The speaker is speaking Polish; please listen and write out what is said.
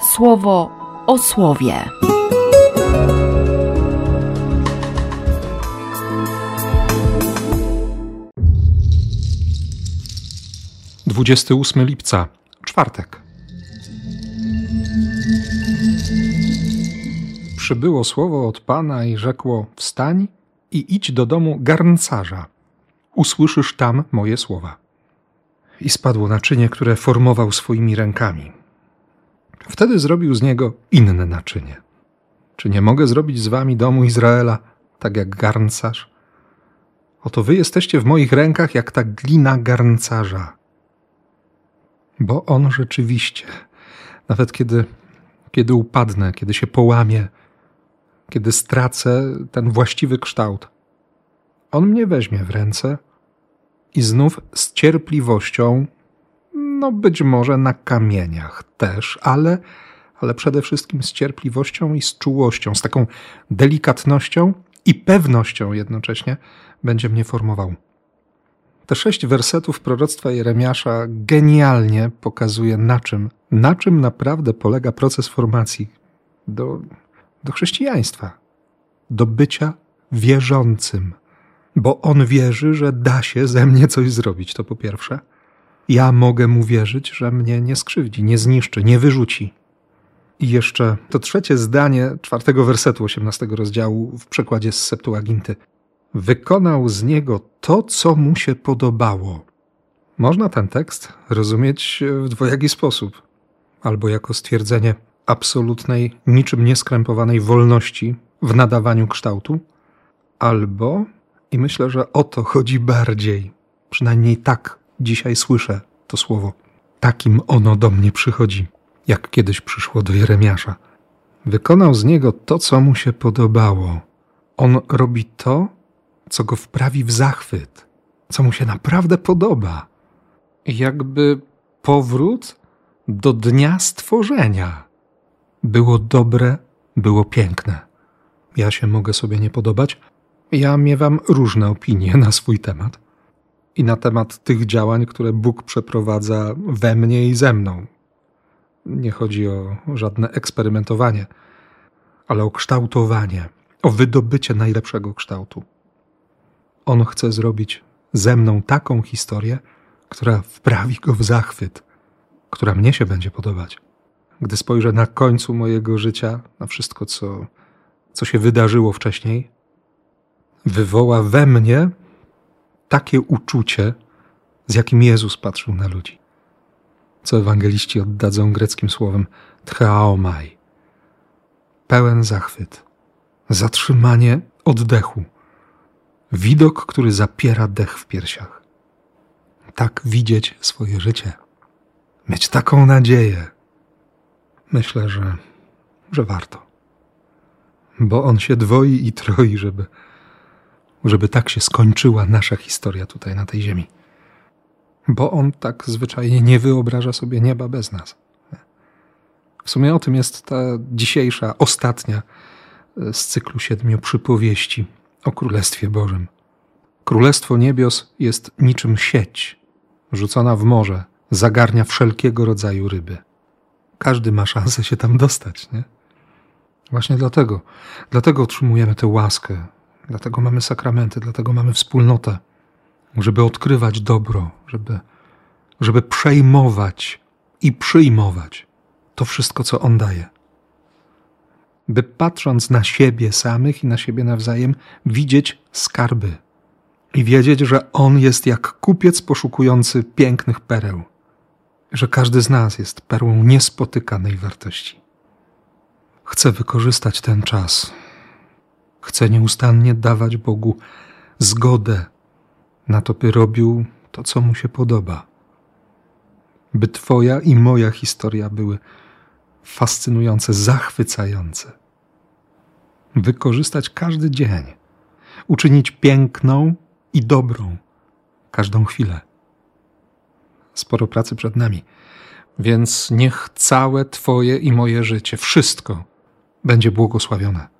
słowo o słowie. Dwudziesty ósmy lipca, czwartek. Przybyło słowo od Pana i rzekło: Wstań i idź do domu garncarza. Usłyszysz tam moje słowa. I spadło naczynie, które formował swoimi rękami. Wtedy zrobił z niego inne naczynie. Czy nie mogę zrobić z wami domu Izraela, tak jak garncarz? Oto wy jesteście w moich rękach jak ta glina garncarza. Bo on rzeczywiście, nawet kiedy, kiedy upadnę, kiedy się połamie, kiedy stracę ten właściwy kształt, on mnie weźmie w ręce i znów z cierpliwością no być może na kamieniach też, ale, ale przede wszystkim z cierpliwością i z czułością, z taką delikatnością i pewnością jednocześnie będzie mnie formował. Te sześć wersetów proroctwa Jeremiasza genialnie pokazuje na czym, na czym naprawdę polega proces formacji do, do chrześcijaństwa, do bycia wierzącym. Bo on wierzy, że da się ze mnie coś zrobić, to po pierwsze – ja mogę mu wierzyć, że mnie nie skrzywdzi, nie zniszczy, nie wyrzuci. I jeszcze to trzecie zdanie czwartego wersetu osiemnastego rozdziału w przekładzie z Septuaginty. Wykonał z niego to, co mu się podobało. Można ten tekst rozumieć w dwojaki sposób. Albo jako stwierdzenie absolutnej, niczym nieskrępowanej wolności w nadawaniu kształtu, albo, i myślę, że o to chodzi bardziej, przynajmniej tak dzisiaj słyszę to słowo. Takim ono do mnie przychodzi, jak kiedyś przyszło do Jeremiasza. Wykonał z niego to, co mu się podobało. On robi to, co go wprawi w zachwyt, co mu się naprawdę podoba. Jakby powrót do dnia stworzenia. Było dobre, było piękne. Ja się mogę sobie nie podobać. Ja miewam różne opinie na swój temat i na temat tych działań, które Bóg przeprowadza we mnie i ze mną. Nie chodzi o żadne eksperymentowanie, ale o kształtowanie, o wydobycie najlepszego kształtu. On chce zrobić ze mną taką historię, która wprawi go w zachwyt, która mnie się będzie podobać. Gdy spojrzę na końcu mojego życia, na wszystko, co, co się wydarzyło wcześniej, wywoła we mnie takie uczucie, z jakim Jezus patrzył na ludzi. Co ewangeliści oddadzą greckim słowem tchaomai. Pełen zachwyt, zatrzymanie oddechu, widok, który zapiera dech w piersiach. Tak widzieć swoje życie, mieć taką nadzieję. Myślę, że, że warto. Bo on się dwoi i troi, żeby żeby tak się skończyła nasza historia tutaj na tej ziemi. Bo on tak zwyczajnie nie wyobraża sobie nieba bez nas. W sumie o tym jest ta dzisiejsza, ostatnia e, z cyklu siedmiu przypowieści o Królestwie Bożym. Królestwo niebios jest niczym sieć, rzucona w morze, zagarnia wszelkiego rodzaju ryby. Każdy ma szansę się tam dostać, nie? Właśnie dlatego, dlatego otrzymujemy tę łaskę, Dlatego mamy sakramenty, dlatego mamy wspólnotę, żeby odkrywać dobro, żeby, żeby przejmować i przyjmować to wszystko, co On daje. By patrząc na siebie samych i na siebie nawzajem, widzieć skarby i wiedzieć, że On jest jak kupiec poszukujący pięknych pereł, że każdy z nas jest perłą niespotykanej wartości. Chcę wykorzystać ten czas Chce nieustannie dawać Bogu zgodę na to, by robił to, co mu się podoba. By Twoja i moja historia były fascynujące, zachwycające. Wykorzystać każdy dzień, uczynić piękną i dobrą każdą chwilę. Sporo pracy przed nami, więc niech całe Twoje i moje życie, wszystko będzie błogosławione.